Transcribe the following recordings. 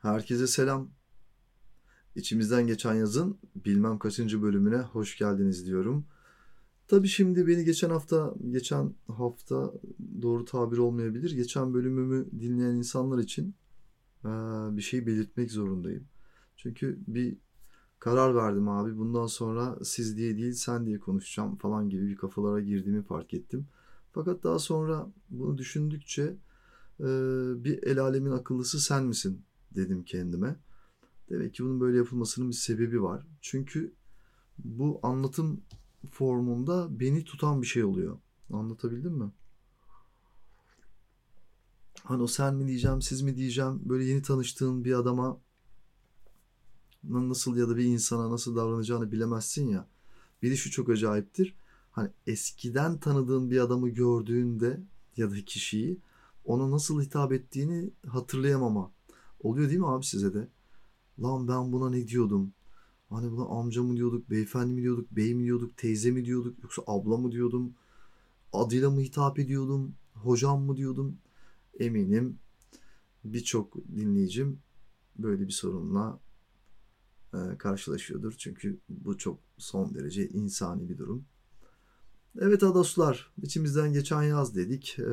Herkese selam. İçimizden geçen yazın bilmem kaçıncı bölümüne hoş geldiniz diyorum. Tabii şimdi beni geçen hafta, geçen hafta doğru tabir olmayabilir. Geçen bölümümü dinleyen insanlar için bir şey belirtmek zorundayım. Çünkü bir karar verdim abi. Bundan sonra siz diye değil sen diye konuşacağım falan gibi bir kafalara girdiğimi fark ettim. Fakat daha sonra bunu düşündükçe bir el alemin akıllısı sen misin dedim kendime. Demek ki bunun böyle yapılmasının bir sebebi var. Çünkü bu anlatım formunda beni tutan bir şey oluyor. Anlatabildim mi? Hani o sen mi diyeceğim, siz mi diyeceğim, böyle yeni tanıştığın bir adama nasıl ya da bir insana nasıl davranacağını bilemezsin ya. Bir de şu çok acayiptir. Hani eskiden tanıdığın bir adamı gördüğünde ya da kişiyi ona nasıl hitap ettiğini hatırlayamama. Oluyor değil mi abi size de? Lan ben buna ne diyordum? Hani buna amca mı diyorduk, beyefendi mi diyorduk, bey mi diyorduk, teyze mi diyorduk, yoksa abla mı diyordum? Adıyla mı hitap ediyordum, hocam mı diyordum? Eminim birçok dinleyicim böyle bir sorunla e, karşılaşıyordur. Çünkü bu çok son derece insani bir durum. Evet adoslar, içimizden geçen yaz dedik. Ee,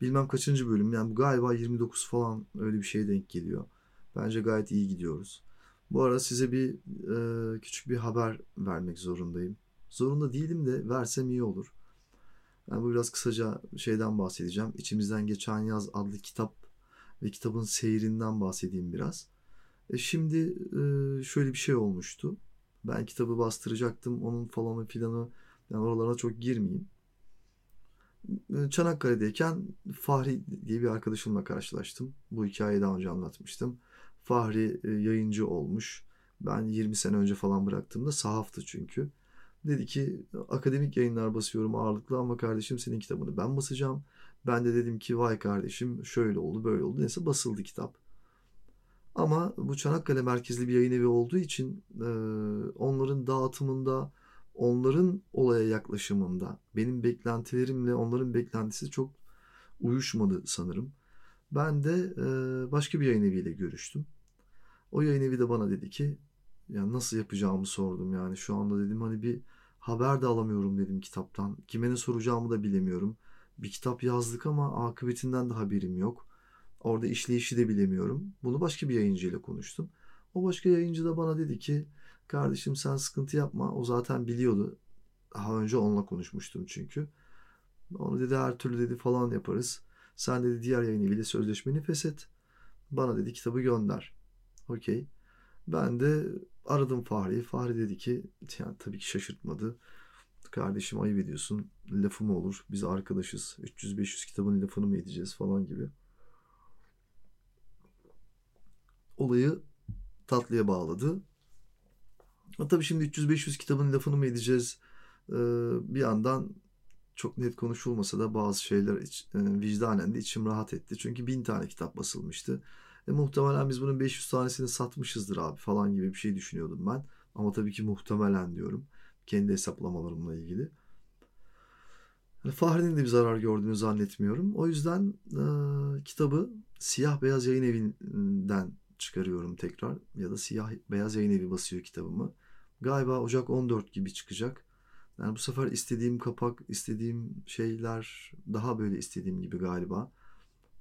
bilmem kaçıncı bölüm yani galiba 29 falan öyle bir şeye denk geliyor. Bence gayet iyi gidiyoruz. Bu ara size bir e, küçük bir haber vermek zorundayım. Zorunda değilim de versem iyi olur. Ben bu biraz kısaca şeyden bahsedeceğim. İçimizden geçen yaz adlı kitap ve kitabın seyrinden bahsedeyim biraz. E şimdi e, şöyle bir şey olmuştu. Ben kitabı bastıracaktım. Onun falanı filanı yani oralara çok girmeyeyim. Çanakkale'deyken Fahri diye bir arkadaşımla karşılaştım. Bu hikayeyi daha önce anlatmıştım. Fahri e, yayıncı olmuş. Ben 20 sene önce falan bıraktığımda sahaftı çünkü. Dedi ki akademik yayınlar basıyorum ağırlıklı ama kardeşim senin kitabını ben basacağım. Ben de dedim ki vay kardeşim şöyle oldu böyle oldu. Neyse basıldı kitap. Ama bu Çanakkale merkezli bir yayın evi olduğu için e, onların dağıtımında, onların olaya yaklaşımında benim beklentilerimle onların beklentisi çok uyuşmadı sanırım. Ben de e, başka bir yayın eviyle görüştüm. O yayın evi de bana dedi ki ya nasıl yapacağımı sordum yani şu anda dedim hani bir haber de alamıyorum dedim kitaptan. Kime ne soracağımı da bilemiyorum. Bir kitap yazdık ama akıbetinden de haberim yok. Orada işleyişi de bilemiyorum. Bunu başka bir yayıncıyla konuştum. O başka yayıncı da bana dedi ki kardeşim sen sıkıntı yapma. O zaten biliyordu. Daha önce onunla konuşmuştum çünkü. Onu dedi her türlü dedi falan yaparız. Sen dedi diğer yayın eviyle sözleşmeni feshet. Bana dedi kitabı gönder. Okey. Ben de aradım Fahri'yi. Fahri dedi ki yani tabii ki şaşırtmadı. Kardeşim ayıp ediyorsun. Lafı mı olur? Biz arkadaşız. 300-500 kitabın lafını mı edeceğiz falan gibi. Olayı tatlıya bağladı. Tabii şimdi 300-500 kitabın lafını mı edeceğiz? Ee, bir yandan çok net konuşulmasa da bazı şeyler iç, e, vicdanen de içim rahat etti. Çünkü bin tane kitap basılmıştı. E, muhtemelen biz bunun 500 tanesini satmışızdır abi falan gibi bir şey düşünüyordum ben. Ama tabii ki muhtemelen diyorum. Kendi hesaplamalarımla ilgili. Yani Fahri'nin de bir zarar gördüğünü zannetmiyorum. O yüzden e, kitabı Siyah Beyaz Yayın Evi'nden çıkarıyorum tekrar. Ya da Siyah Beyaz Yayın Evi basıyor kitabımı. Galiba Ocak 14 gibi çıkacak. Yani bu sefer istediğim kapak, istediğim şeyler daha böyle istediğim gibi galiba.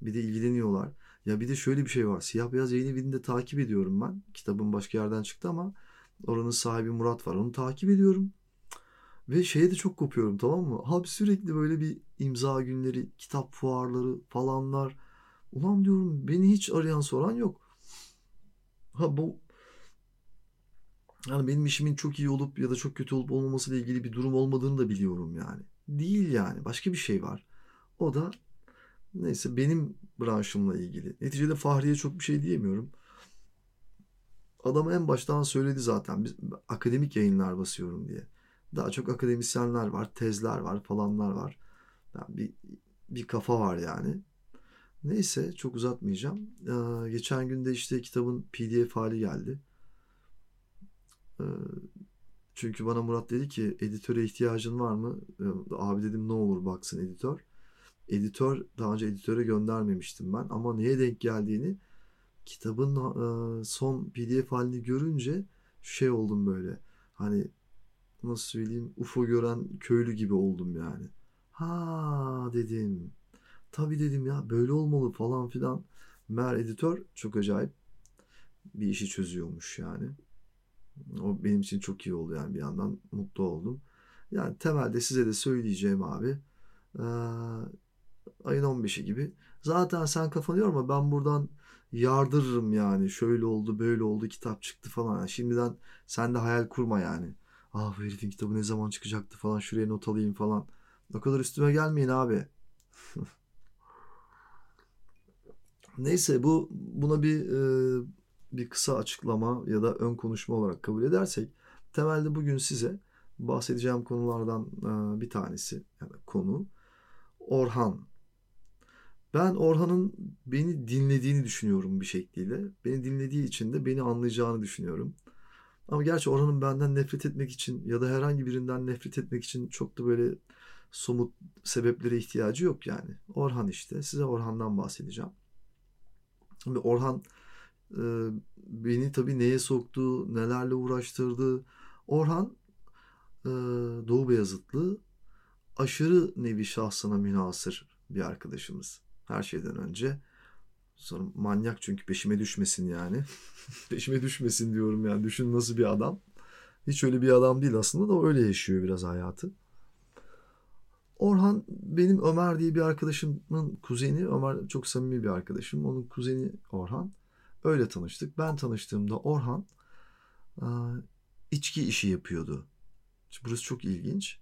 Bir de ilgileniyorlar. Ya bir de şöyle bir şey var. Siyah Beyaz Yayın Evi'ni de takip ediyorum ben. Kitabın başka yerden çıktı ama oranın sahibi Murat var. Onu takip ediyorum. Ve şeye de çok kopuyorum tamam mı? Abi sürekli böyle bir imza günleri, kitap fuarları falanlar. Ulan diyorum beni hiç arayan soran yok. Ha bu yani benim işimin çok iyi olup ya da çok kötü olup olmaması ile ilgili bir durum olmadığını da biliyorum yani. Değil yani. Başka bir şey var. O da neyse benim branşımla ilgili. Neticede Fahriye çok bir şey diyemiyorum. Adam en baştan söyledi zaten. Biz akademik yayınlar basıyorum diye. Daha çok akademisyenler var, tezler var, falanlar var. Yani bir bir kafa var yani. Neyse çok uzatmayacağım. Ee, geçen günde işte kitabın PDF hali geldi. Ee, çünkü bana Murat dedi ki editöre ihtiyacın var mı? Ee, abi dedim ne olur baksın editör. editör daha önce editöre göndermemiştim ben ama neye denk geldiğini kitabın e, son PDF halini görünce şey oldum böyle. Hani nasıl söyleyeyim UFO gören köylü gibi oldum yani. Ha dedim. Tabii dedim ya böyle olmalı falan filan. Mer editör çok acayip bir işi çözüyormuş yani. O benim için çok iyi oldu yani bir yandan mutlu oldum. Yani temelde size de söyleyeceğim abi. Ee, ayın 15'i gibi. Zaten sen kafanı yorma ben buradan yardırırım yani. Şöyle oldu böyle oldu kitap çıktı falan. Yani şimdiden sen de hayal kurma yani. Ah bu herifin kitabı ne zaman çıkacaktı falan şuraya not alayım falan. O kadar üstüme gelmeyin abi. Neyse bu buna bir e, bir kısa açıklama ya da ön konuşma olarak kabul edersek temelde bugün size bahsedeceğim konulardan e, bir tanesi yani konu Orhan. Ben Orhan'ın beni dinlediğini düşünüyorum bir şekliyle. Beni dinlediği için de beni anlayacağını düşünüyorum. Ama gerçi Orhan'ın benden nefret etmek için ya da herhangi birinden nefret etmek için çok da böyle somut sebeplere ihtiyacı yok yani. Orhan işte. Size Orhan'dan bahsedeceğim. Ve Orhan beni tabii neye soktu, nelerle uğraştırdı. Orhan e, Doğu Beyazıtlı aşırı nevi şahsına münasır bir arkadaşımız. Her şeyden önce. Sonra manyak çünkü peşime düşmesin yani. peşime düşmesin diyorum yani. Düşün nasıl bir adam. Hiç öyle bir adam değil aslında da öyle yaşıyor biraz hayatı. Orhan benim Ömer diye bir arkadaşımın kuzeni. Ömer çok samimi bir arkadaşım. Onun kuzeni Orhan. Öyle tanıştık. Ben tanıştığımda Orhan içki işi yapıyordu. Burası çok ilginç.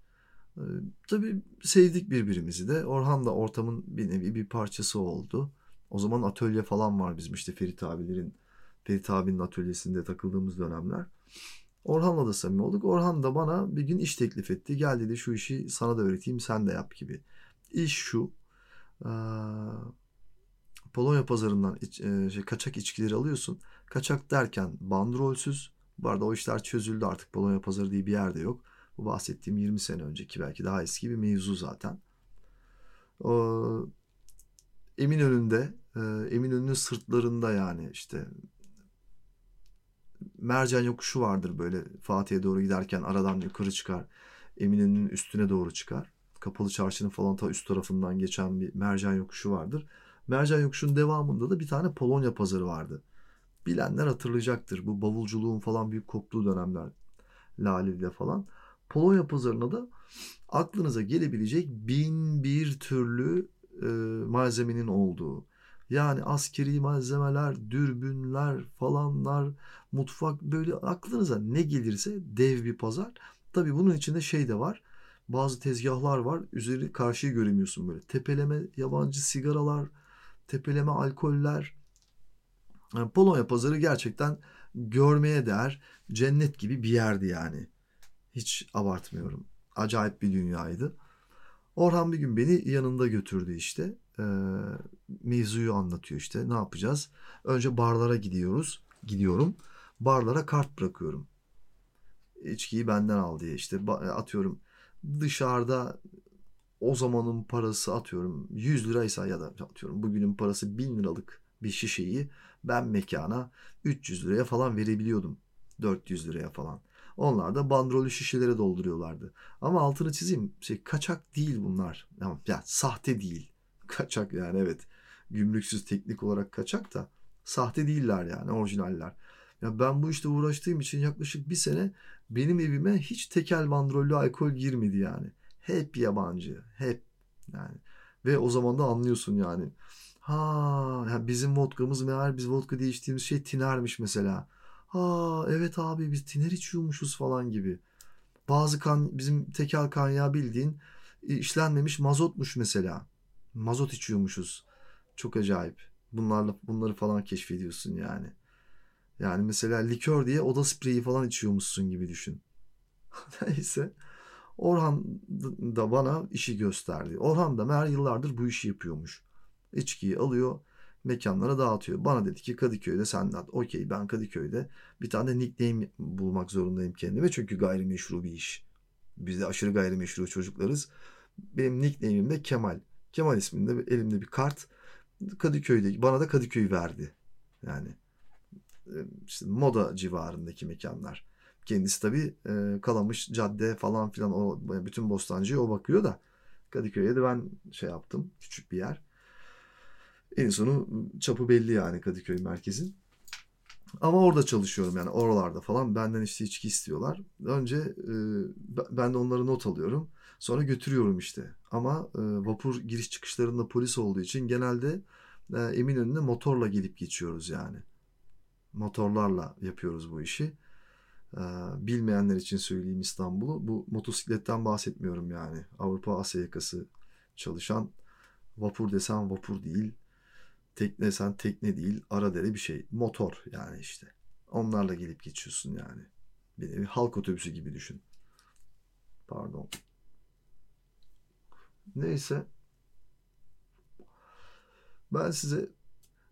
Tabii sevdik birbirimizi de. Orhan da ortamın bir nevi bir parçası oldu. O zaman atölye falan var bizim işte Ferit abilerin, Ferit abinin atölyesinde takıldığımız dönemler. Orhan'la da samimi olduk. Orhan da bana bir gün iş teklif etti. Gel dedi şu işi sana da öğreteyim sen de yap gibi. İş şu. Polonya pazarından iç, şey, kaçak içkileri alıyorsun. Kaçak derken bandrolsüz. Bu arada o işler çözüldü artık. Polonya pazarı diye bir yerde yok. Bu bahsettiğim 20 sene önceki belki daha eski bir mevzu zaten. O, Eminönü'nde, Eminönü'nün sırtlarında yani işte mercan yokuşu vardır böyle Fatih'e doğru giderken aradan yukarı çıkar. Eminönü'nün üstüne doğru çıkar. Kapalı çarşının falan ta üst tarafından geçen bir mercan yokuşu vardır. Mercan yokuşun devamında da bir tane Polonya pazarı vardı. Bilenler hatırlayacaktır. Bu bavulculuğun falan büyük koptuğu dönemler. Lale'de falan. Polonya pazarına da aklınıza gelebilecek bin bir türlü e, malzemenin olduğu. Yani askeri malzemeler, dürbünler falanlar, mutfak böyle aklınıza ne gelirse dev bir pazar. Tabi bunun içinde şey de var. Bazı tezgahlar var. Üzeri karşıyı göremiyorsun böyle. Tepeleme yabancı sigaralar, tepeleme alkoller. Yani Polonya pazarı gerçekten görmeye değer cennet gibi bir yerdi yani. Hiç abartmıyorum. Acayip bir dünyaydı. Orhan bir gün beni yanında götürdü işte. E, mevzuyu anlatıyor işte. Ne yapacağız? Önce barlara gidiyoruz. Gidiyorum. Barlara kart bırakıyorum. İçkiyi benden al diye işte atıyorum dışarıda o zamanın parası atıyorum 100 liraysa ya da atıyorum bugünün parası 1000 liralık bir şişeyi ben mekana 300 liraya falan verebiliyordum. 400 liraya falan. Onlar da bandrolü şişelere dolduruyorlardı. Ama altını çizeyim. Şey kaçak değil bunlar. Ya, ya sahte değil. Kaçak yani evet. Gümrüksüz teknik olarak kaçak da sahte değiller yani orijinaller. Ya ben bu işte uğraştığım için yaklaşık bir sene benim evime hiç tekel bandrollü alkol girmedi yani. Hep yabancı. Hep yani. Ve o zaman da anlıyorsun yani. Ha yani bizim vodkamız meğer biz vodka diye içtiğimiz şey tinermiş mesela. Ha evet abi biz tiner içiyormuşuz falan gibi. Bazı kan bizim tekel kanyağı bildiğin e, işlenmemiş mazotmuş mesela. Mazot içiyormuşuz. Çok acayip. Bunlarla bunları falan keşfediyorsun yani. Yani mesela likör diye oda spreyi falan içiyormuşsun gibi düşün. Neyse. Orhan da bana işi gösterdi. Orhan da meğer yıllardır bu işi yapıyormuş. İçkiyi alıyor, mekanlara dağıtıyor. Bana dedi ki Kadıköy'de sen de okey ben Kadıköy'de bir tane nickname bulmak zorundayım kendime. Çünkü gayrimeşru bir iş. Biz de aşırı gayrimeşru çocuklarız. Benim nickname'im de Kemal. Kemal isminde elimde bir kart. Kadıköy'de bana da Kadıköy verdi. Yani e, işte moda civarındaki mekanlar. Kendisi tabii e, Kalamış, cadde falan filan o bütün Bostancı'ya o bakıyor da Kadıköy'e de ben şey yaptım. Küçük bir yer. En sonu çapı belli yani Kadıköy merkezin. Ama orada çalışıyorum yani oralarda falan. Benden işte içki istiyorlar. Önce e, ben de onları not alıyorum. Sonra götürüyorum işte. Ama e, vapur giriş çıkışlarında polis olduğu için genelde e, Eminönü'ne motorla gelip geçiyoruz yani. Motorlarla yapıyoruz bu işi. E, bilmeyenler için söyleyeyim İstanbul'u. Bu motosikletten bahsetmiyorum yani. Avrupa Asya yakası çalışan vapur desem vapur değil Tekne sen tekne değil ara dere bir şey. Motor yani işte. Onlarla gelip geçiyorsun yani. Bir, bir halk otobüsü gibi düşün. Pardon. Neyse. Ben size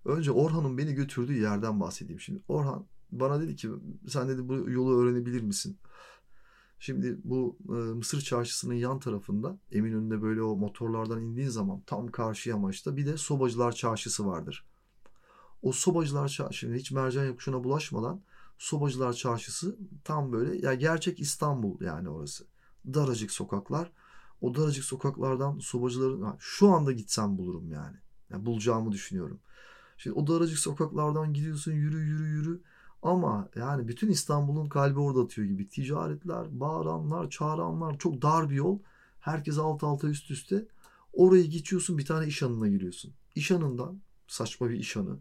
önce Orhan'ın beni götürdüğü yerden bahsedeyim. Şimdi Orhan bana dedi ki sen dedi bu yolu öğrenebilir misin? Şimdi bu e, Mısır çarşısının yan tarafında Eminönü'nde böyle o motorlardan indiğin zaman tam karşı yamaçta bir de Sobacılar Çarşısı vardır. O Sobacılar Çarşısı hiç mercan yokuşuna bulaşmadan Sobacılar Çarşısı tam böyle ya gerçek İstanbul yani orası. Daracık sokaklar. O daracık sokaklardan sobacıların şu anda gitsem bulurum yani. yani bulacağımı düşünüyorum. Şimdi o daracık sokaklardan gidiyorsun yürü yürü yürü. Ama yani bütün İstanbul'un kalbi orada atıyor gibi. Ticaretler, bağıranlar, çağıranlar çok dar bir yol. Herkes alt alta üst üste. Orayı geçiyorsun bir tane iş anına giriyorsun. İş anından saçma bir iş anı.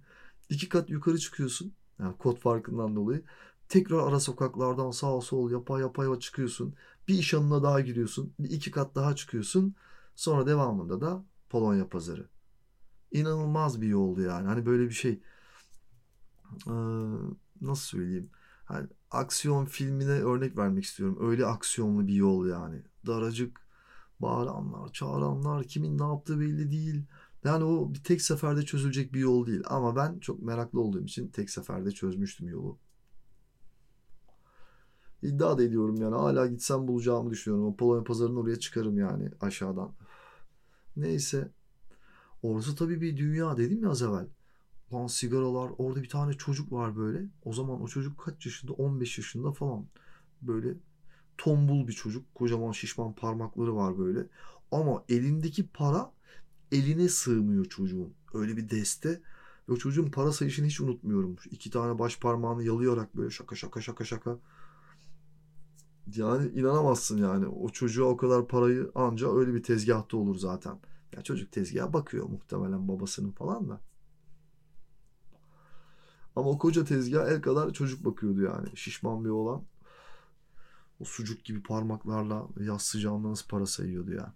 İki kat yukarı çıkıyorsun. Yani kod farkından dolayı. Tekrar ara sokaklardan sağ sol yapa yapa yapa çıkıyorsun. Bir iş anına daha giriyorsun. Bir iki kat daha çıkıyorsun. Sonra devamında da Polonya pazarı. İnanılmaz bir yoldu yani. Hani böyle bir şey. Ee, nasıl söyleyeyim? Hani aksiyon filmine örnek vermek istiyorum. Öyle aksiyonlu bir yol yani. Daracık bağıranlar, çağıranlar, kimin ne yaptığı belli değil. Yani o bir tek seferde çözülecek bir yol değil. Ama ben çok meraklı olduğum için tek seferde çözmüştüm yolu. İddia da ediyorum yani. Hala gitsem bulacağımı düşünüyorum. O Polonya pazarının oraya çıkarım yani aşağıdan. Neyse. Orası tabii bir dünya dedim ya az evvel. Lan sigaralar orada bir tane çocuk var böyle. O zaman o çocuk kaç yaşında? 15 yaşında falan. Böyle tombul bir çocuk. Kocaman şişman parmakları var böyle. Ama elindeki para eline sığmıyor çocuğun. Öyle bir deste. Ve çocuğun para sayışını hiç unutmuyorum. İki tane baş parmağını yalayarak böyle şaka şaka şaka şaka. Yani inanamazsın yani. O çocuğa o kadar parayı anca öyle bir tezgahta olur zaten. Ya çocuk tezgaha bakıyor muhtemelen babasının falan da. Ama o koca tezgah el kadar çocuk bakıyordu yani. Şişman bir olan. O sucuk gibi parmaklarla yaz sıcağında nasıl para sayıyordu ya.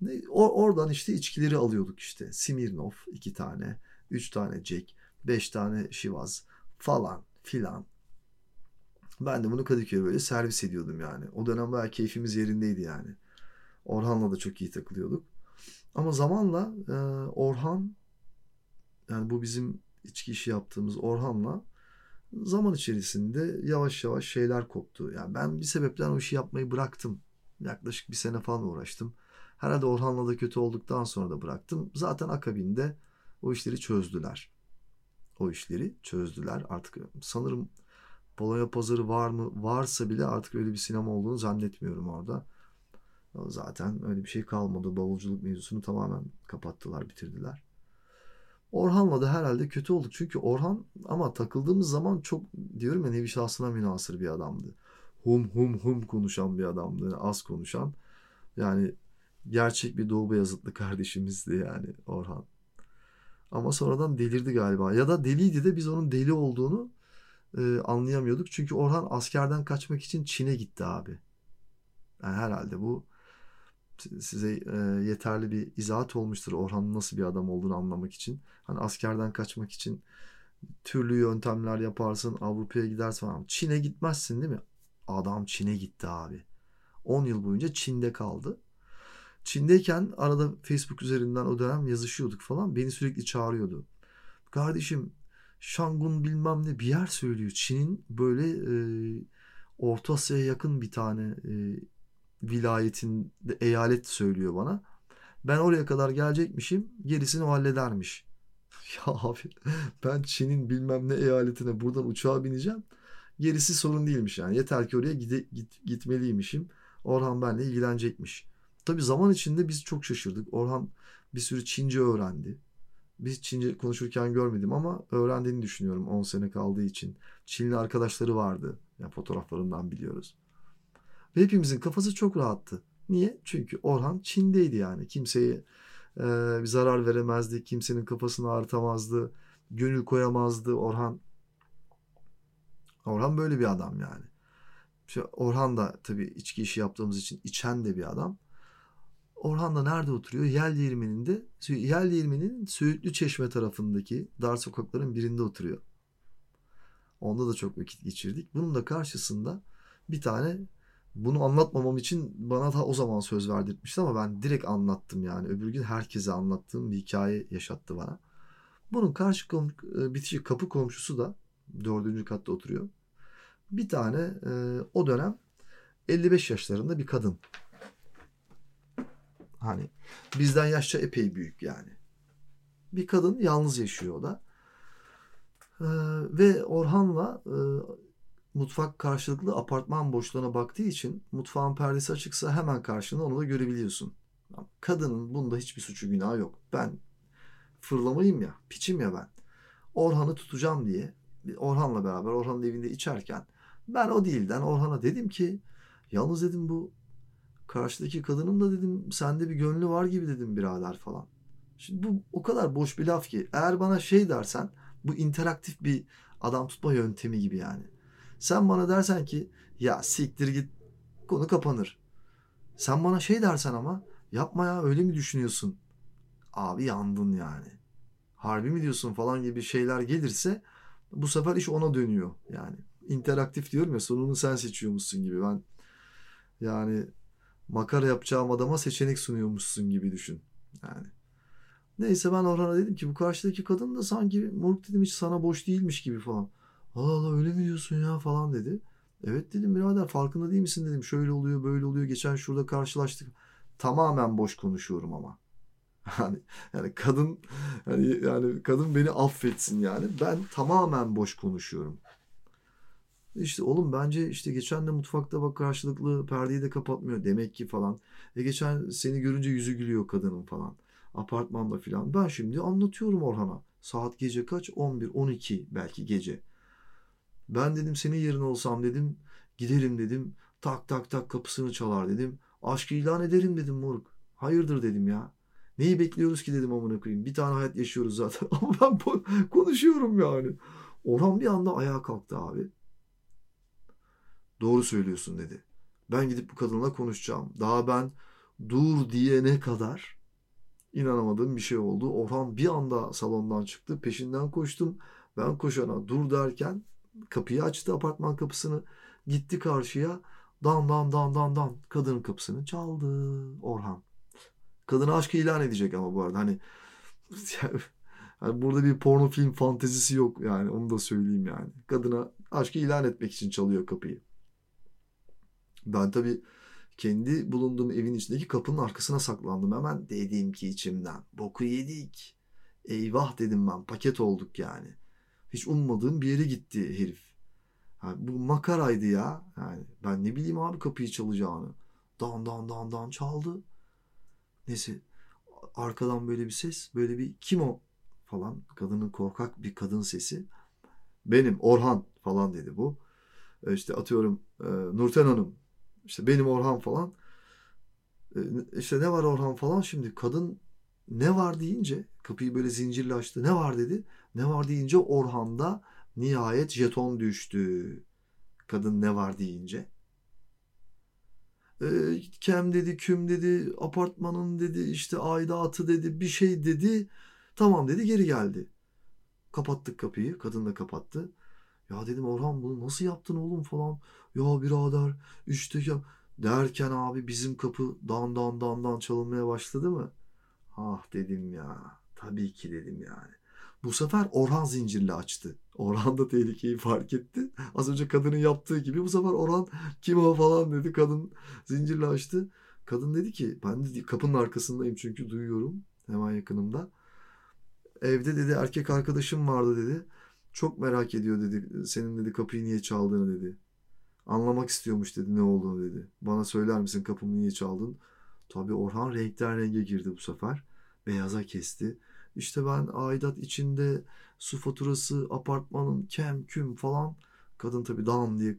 Ne, or, oradan işte içkileri alıyorduk işte. Smirnov iki tane, üç tane Jack, beş tane Şivaz falan filan. Ben de bunu Kadıköy'e böyle servis ediyordum yani. O dönem bayağı keyfimiz yerindeydi yani. Orhan'la da çok iyi takılıyorduk. Ama zamanla e, Orhan yani bu bizim içki işi yaptığımız Orhan'la zaman içerisinde yavaş yavaş şeyler koptu. Yani ben bir sebepten o işi yapmayı bıraktım. Yaklaşık bir sene falan uğraştım. Herhalde Orhan'la da kötü olduktan sonra da bıraktım. Zaten akabinde o işleri çözdüler. O işleri çözdüler. Artık sanırım Polonya pazarı var mı? Varsa bile artık öyle bir sinema olduğunu zannetmiyorum orada. Zaten öyle bir şey kalmadı. Bavulculuk mevzusunu tamamen kapattılar, bitirdiler. Orhan'la da herhalde kötü olduk. Çünkü Orhan ama takıldığımız zaman çok diyorum ya nevi şahsına münasır bir adamdı. Hum hum hum konuşan bir adamdı. Yani az konuşan. Yani gerçek bir Doğu Beyazıtlı kardeşimizdi yani Orhan. Ama sonradan delirdi galiba. Ya da deliydi de biz onun deli olduğunu e, anlayamıyorduk. Çünkü Orhan askerden kaçmak için Çin'e gitti abi. Yani herhalde bu size e, yeterli bir izahat olmuştur Orhan'ın nasıl bir adam olduğunu anlamak için. Hani askerden kaçmak için türlü yöntemler yaparsın, Avrupa'ya gidersin falan. Çin'e gitmezsin değil mi? Adam Çin'e gitti abi. 10 yıl boyunca Çin'de kaldı. Çin'deyken arada Facebook üzerinden o dönem yazışıyorduk falan. Beni sürekli çağırıyordu. Kardeşim Şangun bilmem ne bir yer söylüyor. Çin'in böyle e, Orta Asya'ya yakın bir tane e, vilayetinde eyalet söylüyor bana. Ben oraya kadar gelecekmişim gerisini o halledermiş. Ya abi ben Çin'in bilmem ne eyaletine buradan uçağa bineceğim. Gerisi sorun değilmiş yani. Yeter ki oraya gide, git, gitmeliymişim. Orhan benle ilgilenecekmiş. Tabii zaman içinde biz çok şaşırdık. Orhan bir sürü Çince öğrendi. Biz Çince konuşurken görmedim ama öğrendiğini düşünüyorum 10 sene kaldığı için. Çinli arkadaşları vardı. Yani fotoğraflarından biliyoruz. Ve hepimizin kafası çok rahattı. Niye? Çünkü Orhan Çin'deydi yani. Kimseye e, bir zarar veremezdi. Kimsenin kafasını ağrıtamazdı. Gönül koyamazdı. Orhan Orhan böyle bir adam yani. İşte Orhan da tabii içki işi yaptığımız için içen de bir adam. Orhan da nerede oturuyor? Yel Değirmeni'nde, Yel Değirmeni'nin Söğütlü Çeşme tarafındaki dar sokakların birinde oturuyor. Onda da çok vakit geçirdik. Bunun da karşısında bir tane bunu anlatmamam için bana da o zaman söz verdirtmişti ama ben direkt anlattım yani. Öbür gün herkese anlattığım bir hikaye yaşattı bana. Bunun karşı kom e, bitişik kapı komşusu da dördüncü katta oturuyor. Bir tane e, o dönem 55 yaşlarında bir kadın. Hani bizden yaşça epey büyük yani. Bir kadın yalnız yaşıyor o da. Ee, ve Orhan'la e, mutfak karşılıklı apartman boşluğuna baktığı için mutfağın perdesi açıksa hemen karşında onu da görebiliyorsun. Kadının bunda hiçbir suçu günahı yok. Ben fırlamayayım ya, piçim ya ben. Orhan'ı tutacağım diye Orhan'la beraber Orhan'ın evinde içerken ben o değilden Orhan'a dedim ki yalnız dedim bu karşıdaki kadının da dedim sende bir gönlü var gibi dedim birader falan. Şimdi bu o kadar boş bir laf ki eğer bana şey dersen bu interaktif bir adam tutma yöntemi gibi yani. Sen bana dersen ki ya siktir git konu kapanır. Sen bana şey dersen ama yapma ya öyle mi düşünüyorsun? Abi yandın yani. Harbi mi diyorsun falan gibi şeyler gelirse bu sefer iş ona dönüyor yani. interaktif diyorum ya sonunu sen seçiyormuşsun gibi. Ben yani makara yapacağım adama seçenek sunuyormuşsun gibi düşün. Yani. Neyse ben Orhan'a dedim ki bu karşıdaki kadın da sanki moruk dedim hiç sana boş değilmiş gibi falan. Allah Allah öyle mi diyorsun ya falan dedi. Evet dedim birader farkında değil misin dedim. Şöyle oluyor böyle oluyor geçen şurada karşılaştık. Tamamen boş konuşuyorum ama. Yani, yani kadın yani, yani kadın beni affetsin yani. Ben tamamen boş konuşuyorum. İşte oğlum bence işte geçen de mutfakta bak karşılıklı perdeyi de kapatmıyor demek ki falan. E geçen seni görünce yüzü gülüyor kadının falan. Apartmanda falan. Ben şimdi anlatıyorum Orhan'a. Saat gece kaç? 11, 12 belki gece. Ben dedim senin yerine olsam dedim giderim dedim. Tak tak tak kapısını çalar dedim. Aşk ilan ederim dedim moruk. Hayırdır dedim ya. Neyi bekliyoruz ki dedim amına koyayım. Bir tane hayat yaşıyoruz zaten. Ama ben konuşuyorum yani. Orhan bir anda ayağa kalktı abi. Doğru söylüyorsun dedi. Ben gidip bu kadınla konuşacağım. Daha ben dur diyene kadar inanamadığım bir şey oldu. Orhan bir anda salondan çıktı. Peşinden koştum. Ben koşana dur derken kapıyı açtı apartman kapısını. Gitti karşıya. Dan dan dan dan dan kadının kapısını çaldı Orhan. Kadına aşkı ilan edecek ama bu arada hani yani burada bir porno film fantezisi yok yani onu da söyleyeyim yani. Kadına aşkı ilan etmek için çalıyor kapıyı. Ben tabii kendi bulunduğum evin içindeki kapının arkasına saklandım. Hemen dedim ki içimden boku yedik. Eyvah dedim ben paket olduk yani. Hiç ummadığım bir yere gitti herif. Yani bu makaraydı ya. Yani ben ne bileyim abi kapıyı çalacağını. Dan dan dan dan çaldı. Neyse arkadan böyle bir ses böyle bir kim o falan kadının korkak bir kadın sesi. Benim Orhan falan dedi bu. E, işte atıyorum e, Nurten Hanım işte benim Orhan falan. E, işte ne var Orhan falan şimdi kadın ne var deyince kapıyı böyle zincirle açtı. Ne var dedi. Ne var deyince Orhan'da nihayet jeton düştü. Kadın ne var deyince. E, kem dedi, küm dedi, apartmanın dedi, işte aidatı dedi, bir şey dedi. Tamam dedi, geri geldi. Kapattık kapıyı, kadın da kapattı. Ya dedim Orhan bunu nasıl yaptın oğlum falan. Ya birader işte ya derken abi bizim kapı dan dan dan dan çalınmaya başladı mı? Ah dedim ya. Tabii ki dedim yani. Bu sefer Orhan zincirle açtı. Orhan da tehlikeyi fark etti. Az önce kadının yaptığı gibi bu sefer Orhan kim o falan dedi. Kadın zincirle açtı. Kadın dedi ki ben de kapının arkasındayım çünkü duyuyorum hemen yakınımda. Evde dedi erkek arkadaşım vardı dedi. Çok merak ediyor dedi. Senin dedi kapıyı niye çaldığını dedi. Anlamak istiyormuş dedi ne olduğunu dedi. Bana söyler misin kapımı niye çaldın? Tabii Orhan renkten renge girdi bu sefer. Beyaza kesti. İşte ben aidat içinde su faturası, apartmanın kem küm falan. Kadın tabii dam diye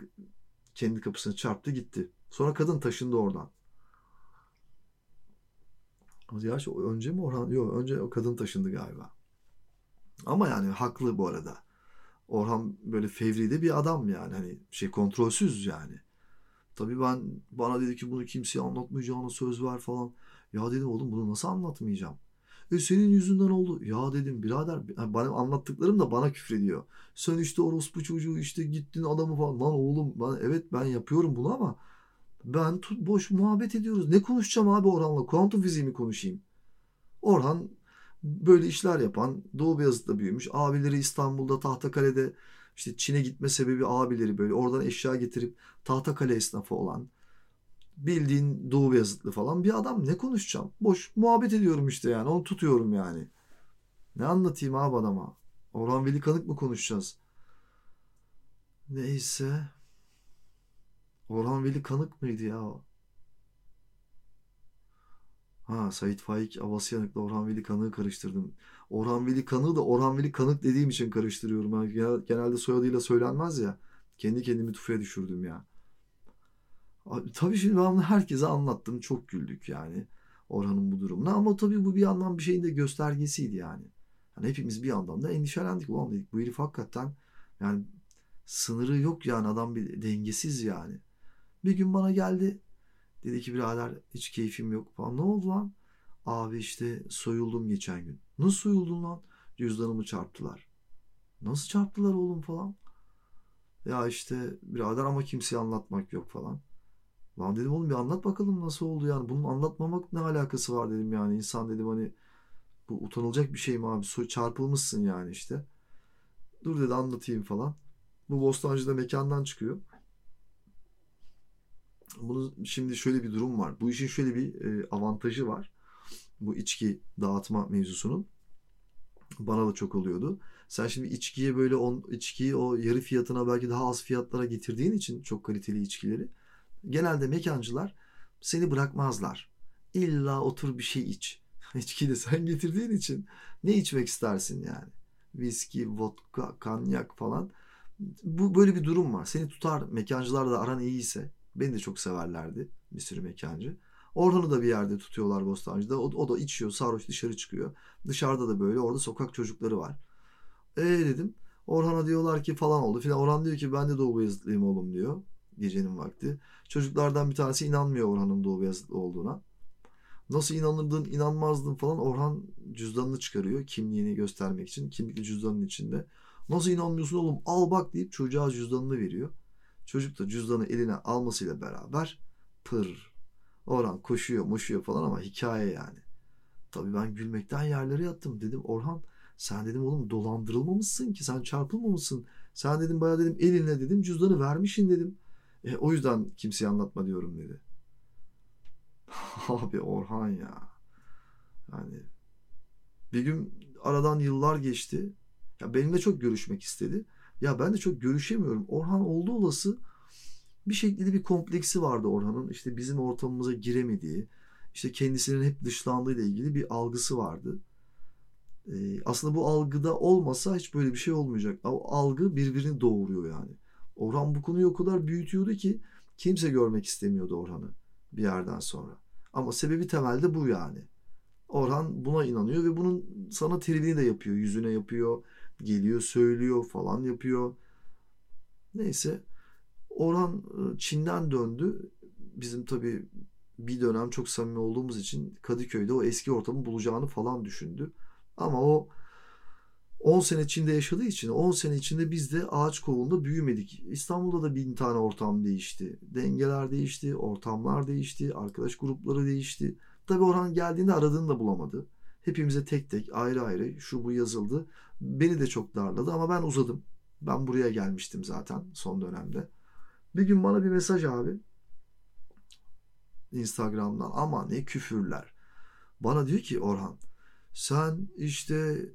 kendi kapısını çarptı gitti. Sonra kadın taşındı oradan. Ya önce mi Orhan? Yok önce o kadın taşındı galiba. Ama yani haklı bu arada. Orhan böyle fevri de bir adam yani. Hani şey kontrolsüz yani. Tabii ben bana dedi ki bunu kimseye anlatmayacağını söz ver falan. Ya dedim oğlum bunu nasıl anlatmayacağım? E senin yüzünden oldu. Ya dedim birader bana anlattıklarım da bana küfrediyor. Sen işte orospu çocuğu işte gittin adamı falan. Lan oğlum ben evet ben yapıyorum bunu ama ben tut, boş muhabbet ediyoruz. Ne konuşacağım abi Orhan'la? Kuantum fiziği mi konuşayım? Orhan böyle işler yapan Doğu Beyazıt'ta büyümüş. Abileri İstanbul'da Tahtakale'de işte Çin'e gitme sebebi abileri böyle oradan eşya getirip Tahtakale esnafı olan bildiğin Doğu Beyazıtlı falan bir adam ne konuşacağım? Boş muhabbet ediyorum işte yani onu tutuyorum yani. Ne anlatayım abi adama? Orhan Veli Kanık mı konuşacağız? Neyse. Orhan Veli Kanık mıydı ya o? Ha Sait Faik Avasyanık'la Orhan Veli Kanık'ı karıştırdım. Orhan Veli Kanık'ı da Orhan Veli Kanık dediğim için karıştırıyorum. Yani genelde soyadıyla söylenmez ya. Kendi kendimi tufaya düşürdüm ya. Tabii şimdi ben herkese anlattım. Çok güldük yani Orhan'ın bu durumuna. Ama tabii bu bir yandan bir şeyin de göstergesiydi yani. yani hepimiz bir yandan da endişelendik. Ulan dedik bu herif hakikaten yani sınırı yok yani adam bir dengesiz yani. Bir gün bana geldi. Dedi ki birader hiç keyfim yok falan. Ne oldu lan? Abi işte soyuldum geçen gün. Nasıl soyuldun lan? Cüzdanımı çarptılar. Nasıl çarptılar oğlum falan? Ya işte birader ama kimseye anlatmak yok falan. Lan dedim oğlum bir anlat bakalım nasıl oldu yani. Bunun anlatmamak ne alakası var dedim yani. İnsan dedim hani bu utanılacak bir şey mi abi? Çarpılmışsın yani işte. Dur dedi anlatayım falan. Bu Bostancı'da mekandan çıkıyor. Bunu şimdi şöyle bir durum var. Bu işin şöyle bir e, avantajı var. Bu içki dağıtma mevzusunun. Bana da çok oluyordu. Sen şimdi içkiye böyle on, içkiyi o yarı fiyatına belki daha az fiyatlara getirdiğin için çok kaliteli içkileri genelde mekancılar seni bırakmazlar. İlla otur bir şey iç. İçkiyi de sen getirdiğin için ne içmek istersin yani? Viski, vodka, kanyak falan. Bu böyle bir durum var. Seni tutar mekancılarla aran iyiyse. Beni de çok severlerdi bir sürü mekancı. Orhan'ı da bir yerde tutuyorlar Bostancı'da. O, o da içiyor, sarhoş dışarı çıkıyor. Dışarıda da böyle. Orada sokak çocukları var. E dedim. Orhan'a diyorlar ki falan oldu filan. Orhan diyor ki ben de Doğu Beyazıtlıyım oğlum diyor. Gecenin vakti. Çocuklardan bir tanesi inanmıyor Orhan'ın Doğu Beyazıtlı olduğuna. Nasıl inanırdın, inanmazdın falan Orhan cüzdanını çıkarıyor kimliğini göstermek için. Kimlikli cüzdanın içinde. Nasıl inanmıyorsun oğlum al bak deyip çocuğa cüzdanını veriyor. Çocuk da cüzdanı eline almasıyla beraber pır. Orhan koşuyor moşuyor falan ama hikaye yani. Tabii ben gülmekten yerlere yattım. Dedim Orhan sen dedim oğlum dolandırılmamışsın ki sen çarpılmamışsın. Sen dedim bayağı dedim eline dedim cüzdanı vermişsin dedim. E, o yüzden kimseye anlatma diyorum dedi. Abi Orhan ya. Yani bir gün aradan yıllar geçti. Ya benimle çok görüşmek istedi. Ya ben de çok görüşemiyorum. Orhan oldu olası bir şekilde bir kompleksi vardı Orhan'ın. İşte bizim ortamımıza giremediği, işte kendisinin hep dışlandığı ile ilgili bir algısı vardı. Ee, aslında bu algıda olmasa hiç böyle bir şey olmayacak. O algı birbirini doğuruyor yani. Orhan bu konuyu o kadar büyütüyordu ki kimse görmek istemiyordu Orhan'ı bir yerden sonra. Ama sebebi temelde bu yani. Orhan buna inanıyor ve bunun sana tribini de yapıyor. Yüzüne yapıyor, geliyor söylüyor falan yapıyor. Neyse Orhan ıı, Çin'den döndü. Bizim tabii bir dönem çok samimi olduğumuz için Kadıköy'de o eski ortamı bulacağını falan düşündü. Ama o 10 sene Çin'de yaşadığı için 10 sene içinde biz de ağaç kovuğunda büyümedik. İstanbul'da da bin tane ortam değişti. Dengeler değişti, ortamlar değişti, arkadaş grupları değişti. Tabii Orhan geldiğinde aradığını da bulamadı. Hepimize tek tek ayrı ayrı şu bu yazıldı. Beni de çok darladı ama ben uzadım. Ben buraya gelmiştim zaten son dönemde. Bir gün bana bir mesaj abi. Instagram'dan ama ne küfürler. Bana diyor ki Orhan sen işte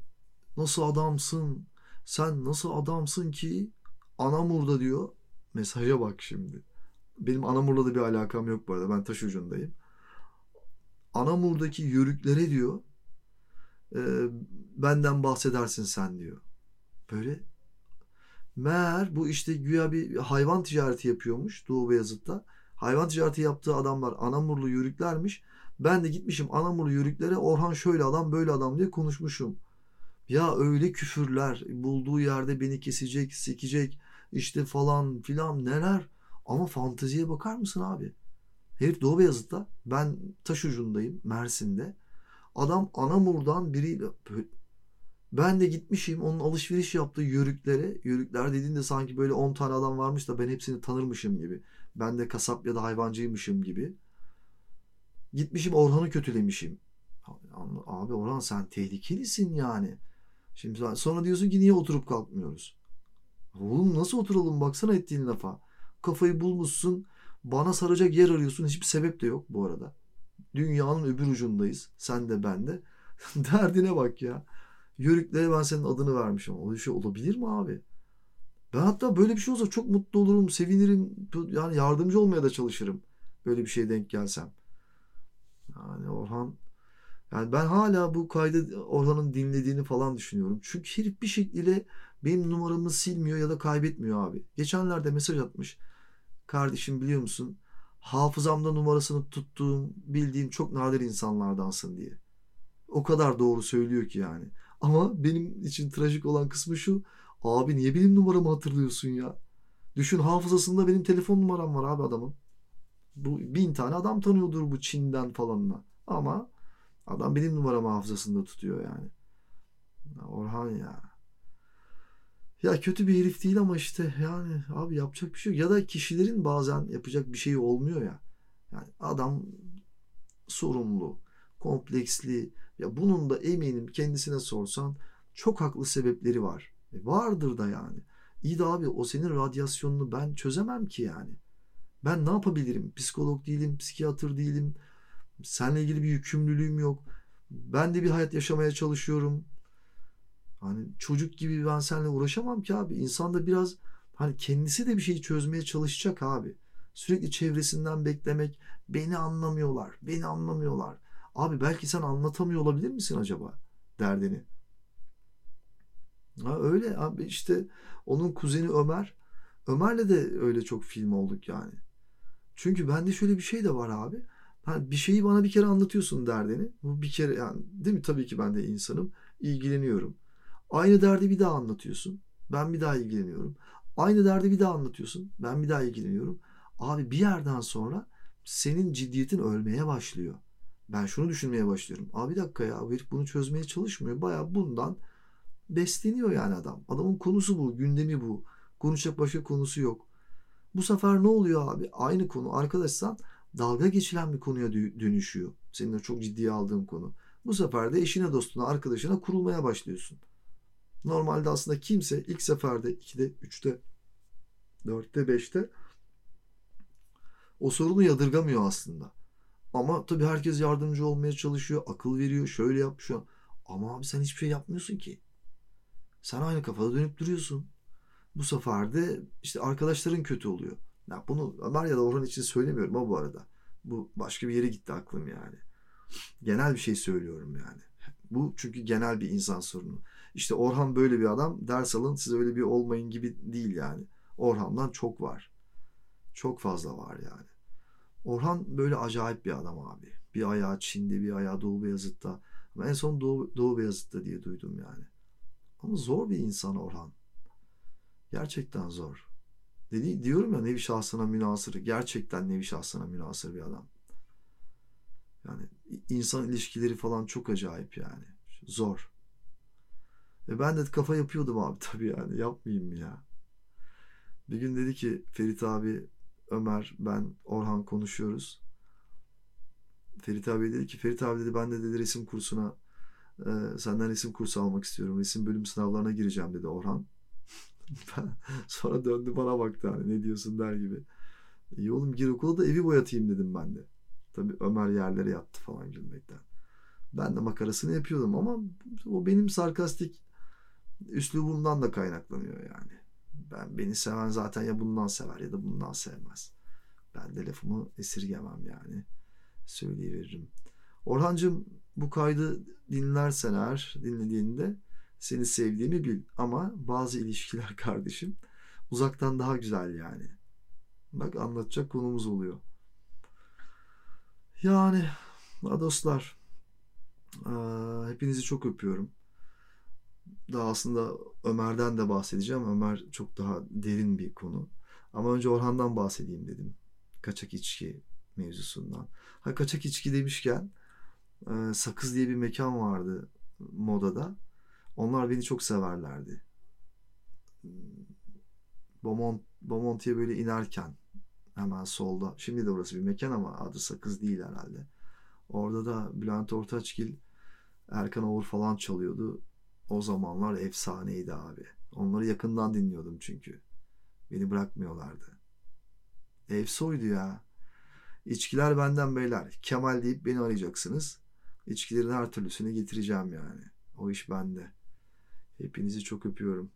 nasıl adamsın sen nasıl adamsın ki Anamur'da diyor mesaja bak şimdi. Benim Anamur'la da bir alakam yok bu arada ben taş ucundayım. Anamur'daki yörüklere diyor e, benden bahsedersin sen diyor. Böyle meğer bu işte güya bir hayvan ticareti yapıyormuş Doğu Beyazıt'ta. Hayvan ticareti yaptığı adamlar Anamurlu yörüklermiş. Ben de gitmişim Anamurlu yörüklere Orhan şöyle adam böyle adam diye konuşmuşum. Ya öyle küfürler bulduğu yerde beni kesecek, sikecek işte falan filan neler. Ama fanteziye bakar mısın abi? Herif Doğu Beyazıt'ta ben taş ucundayım Mersin'de. Adam Anamur'dan biriyle ben de gitmişim onun alışveriş yaptığı yörüklere. Yörükler dediğinde sanki böyle 10 tane adam varmış da ben hepsini tanırmışım gibi. Ben de kasap ya da hayvancıymışım gibi. Gitmişim Orhan'ı kötülemişim. Abi Orhan sen tehlikelisin yani. Şimdi sonra diyorsun ki niye oturup kalkmıyoruz? Oğlum nasıl oturalım baksana ettiğin lafa. Kafayı bulmuşsun bana saracak yer arıyorsun hiçbir sebep de yok bu arada. Dünyanın öbür ucundayız. Sen de ben de. Derdine bak ya. Yörüklere ben senin adını vermişim. Öyle şey olabilir mi abi? Ben hatta böyle bir şey olsa çok mutlu olurum, sevinirim. Yani yardımcı olmaya da çalışırım. Böyle bir şeye denk gelsem. Yani Orhan yani ben hala bu kaydı Orhan'ın dinlediğini falan düşünüyorum. Çünkü herif bir şekilde benim numaramı silmiyor ya da kaybetmiyor abi. Geçenlerde mesaj atmış. Kardeşim biliyor musun? Hafızamda numarasını tuttuğum, bildiğim çok nadir insanlardansın diye. O kadar doğru söylüyor ki yani. Ama benim için trajik olan kısmı şu. Abi niye benim numaramı hatırlıyorsun ya? Düşün hafızasında benim telefon numaram var abi adamın. Bu bin tane adam tanıyordur bu Çin'den falanla. Ama adam benim numaramı hafızasında tutuyor yani. Orhan ya. Ya kötü bir herif değil ama işte yani abi yapacak bir şey yok. Ya da kişilerin bazen yapacak bir şeyi olmuyor ya. Yani adam sorumlu, kompleksli. Ya bunun da eminim kendisine sorsan çok haklı sebepleri var. E vardır da yani. İyi de abi o senin radyasyonunu ben çözemem ki yani. Ben ne yapabilirim? Psikolog değilim, psikiyatr değilim. Seninle ilgili bir yükümlülüğüm yok. Ben de bir hayat yaşamaya çalışıyorum. Hani çocuk gibi ben seninle uğraşamam ki abi. İnsan da biraz hani kendisi de bir şeyi çözmeye çalışacak abi. Sürekli çevresinden beklemek. Beni anlamıyorlar. Beni anlamıyorlar. Abi belki sen anlatamıyor olabilir misin acaba derdini? Ha öyle abi işte onun kuzeni Ömer. Ömer'le de öyle çok film olduk yani. Çünkü bende şöyle bir şey de var abi. Hani bir şeyi bana bir kere anlatıyorsun derdini. Bu bir kere yani değil mi? Tabii ki ben de insanım. ilgileniyorum. Aynı derdi bir daha anlatıyorsun. Ben bir daha ilgileniyorum. Aynı derdi bir daha anlatıyorsun. Ben bir daha ilgileniyorum. Abi bir yerden sonra senin ciddiyetin ölmeye başlıyor. Ben şunu düşünmeye başlıyorum. Abi bir dakika ya herif bunu çözmeye çalışmıyor. Baya bundan besleniyor yani adam. Adamın konusu bu, gündemi bu. Konuşacak başka konusu yok. Bu sefer ne oluyor abi? Aynı konu arkadaşsan dalga geçilen bir konuya dönüşüyor. Senin de çok ciddiye aldığın konu. Bu sefer de eşine, dostuna, arkadaşına kurulmaya başlıyorsun. Normalde aslında kimse ilk seferde 2'de, 3'te, 4'te, 5'te o sorunu yadırgamıyor aslında. Ama tabii herkes yardımcı olmaya çalışıyor, akıl veriyor, şöyle yap şu. Ama abi sen hiçbir şey yapmıyorsun ki. Sen aynı kafada dönüp duruyorsun. Bu sefer de işte arkadaşların kötü oluyor. Ya bunu Ömer ya da Orhan için söylemiyorum ama bu arada. Bu başka bir yere gitti aklım yani. Genel bir şey söylüyorum yani. Bu çünkü genel bir insan sorunu. İşte Orhan böyle bir adam ders alın siz öyle bir olmayın gibi değil yani. Orhan'dan çok var. Çok fazla var yani. Orhan böyle acayip bir adam abi. Bir ayağı Çin'de bir ayağı Doğu Beyazıt'ta. Ama en son Doğu, Doğu Beyazıt'ta diye duydum yani. Ama zor bir insan Orhan. Gerçekten zor. Dedi, diyorum ya nevi şahsına münasır. Gerçekten nevi şahsına münasır bir adam. Yani insan ilişkileri falan çok acayip yani. Zor. Ve ben de kafa yapıyordum abi tabii yani. Yapmayayım mı ya? Bir gün dedi ki Ferit abi, Ömer, ben, Orhan konuşuyoruz. Ferit abi dedi ki Ferit abi dedi ben de dedi resim kursuna e, senden resim kursu almak istiyorum. Resim bölüm sınavlarına gireceğim dedi Orhan. Sonra döndü bana baktı hani ne diyorsun der gibi. İyi oğlum gir okula da evi boyatayım dedim ben de. Tabii Ömer yerlere yattı falan gülmekten. Ben de makarasını yapıyordum ama o benim sarkastik üslubumdan da kaynaklanıyor yani. Ben beni seven zaten ya bundan sever ya da bundan sevmez. Ben de lafımı esirgemem yani. Söyleyiveririm. Orhancığım bu kaydı dinlersen eğer dinlediğinde seni sevdiğimi bil. Ama bazı ilişkiler kardeşim uzaktan daha güzel yani. Bak anlatacak konumuz oluyor. Yani dostlar hepinizi çok öpüyorum. Daha aslında Ömer'den de bahsedeceğim. Ömer çok daha derin bir konu. Ama önce Orhan'dan bahsedeyim dedim. Kaçak içki mevzusundan. Ha kaçak içki demişken Sakız diye bir mekan vardı modada. Onlar beni çok severlerdi. Beaumont, Beaumont'ye böyle inerken hemen solda. Şimdi de orası bir mekan ama adı Sakız değil herhalde. Orada da Bülent Ortaçgil, Erkan Oğur falan çalıyordu. O zamanlar efsaneydi abi. Onları yakından dinliyordum çünkü. Beni bırakmıyorlardı. Efsoydu ya. İçkiler benden beyler. Kemal deyip beni arayacaksınız. İçkilerin her türlüsünü getireceğim yani. O iş bende. Hepinizi çok öpüyorum.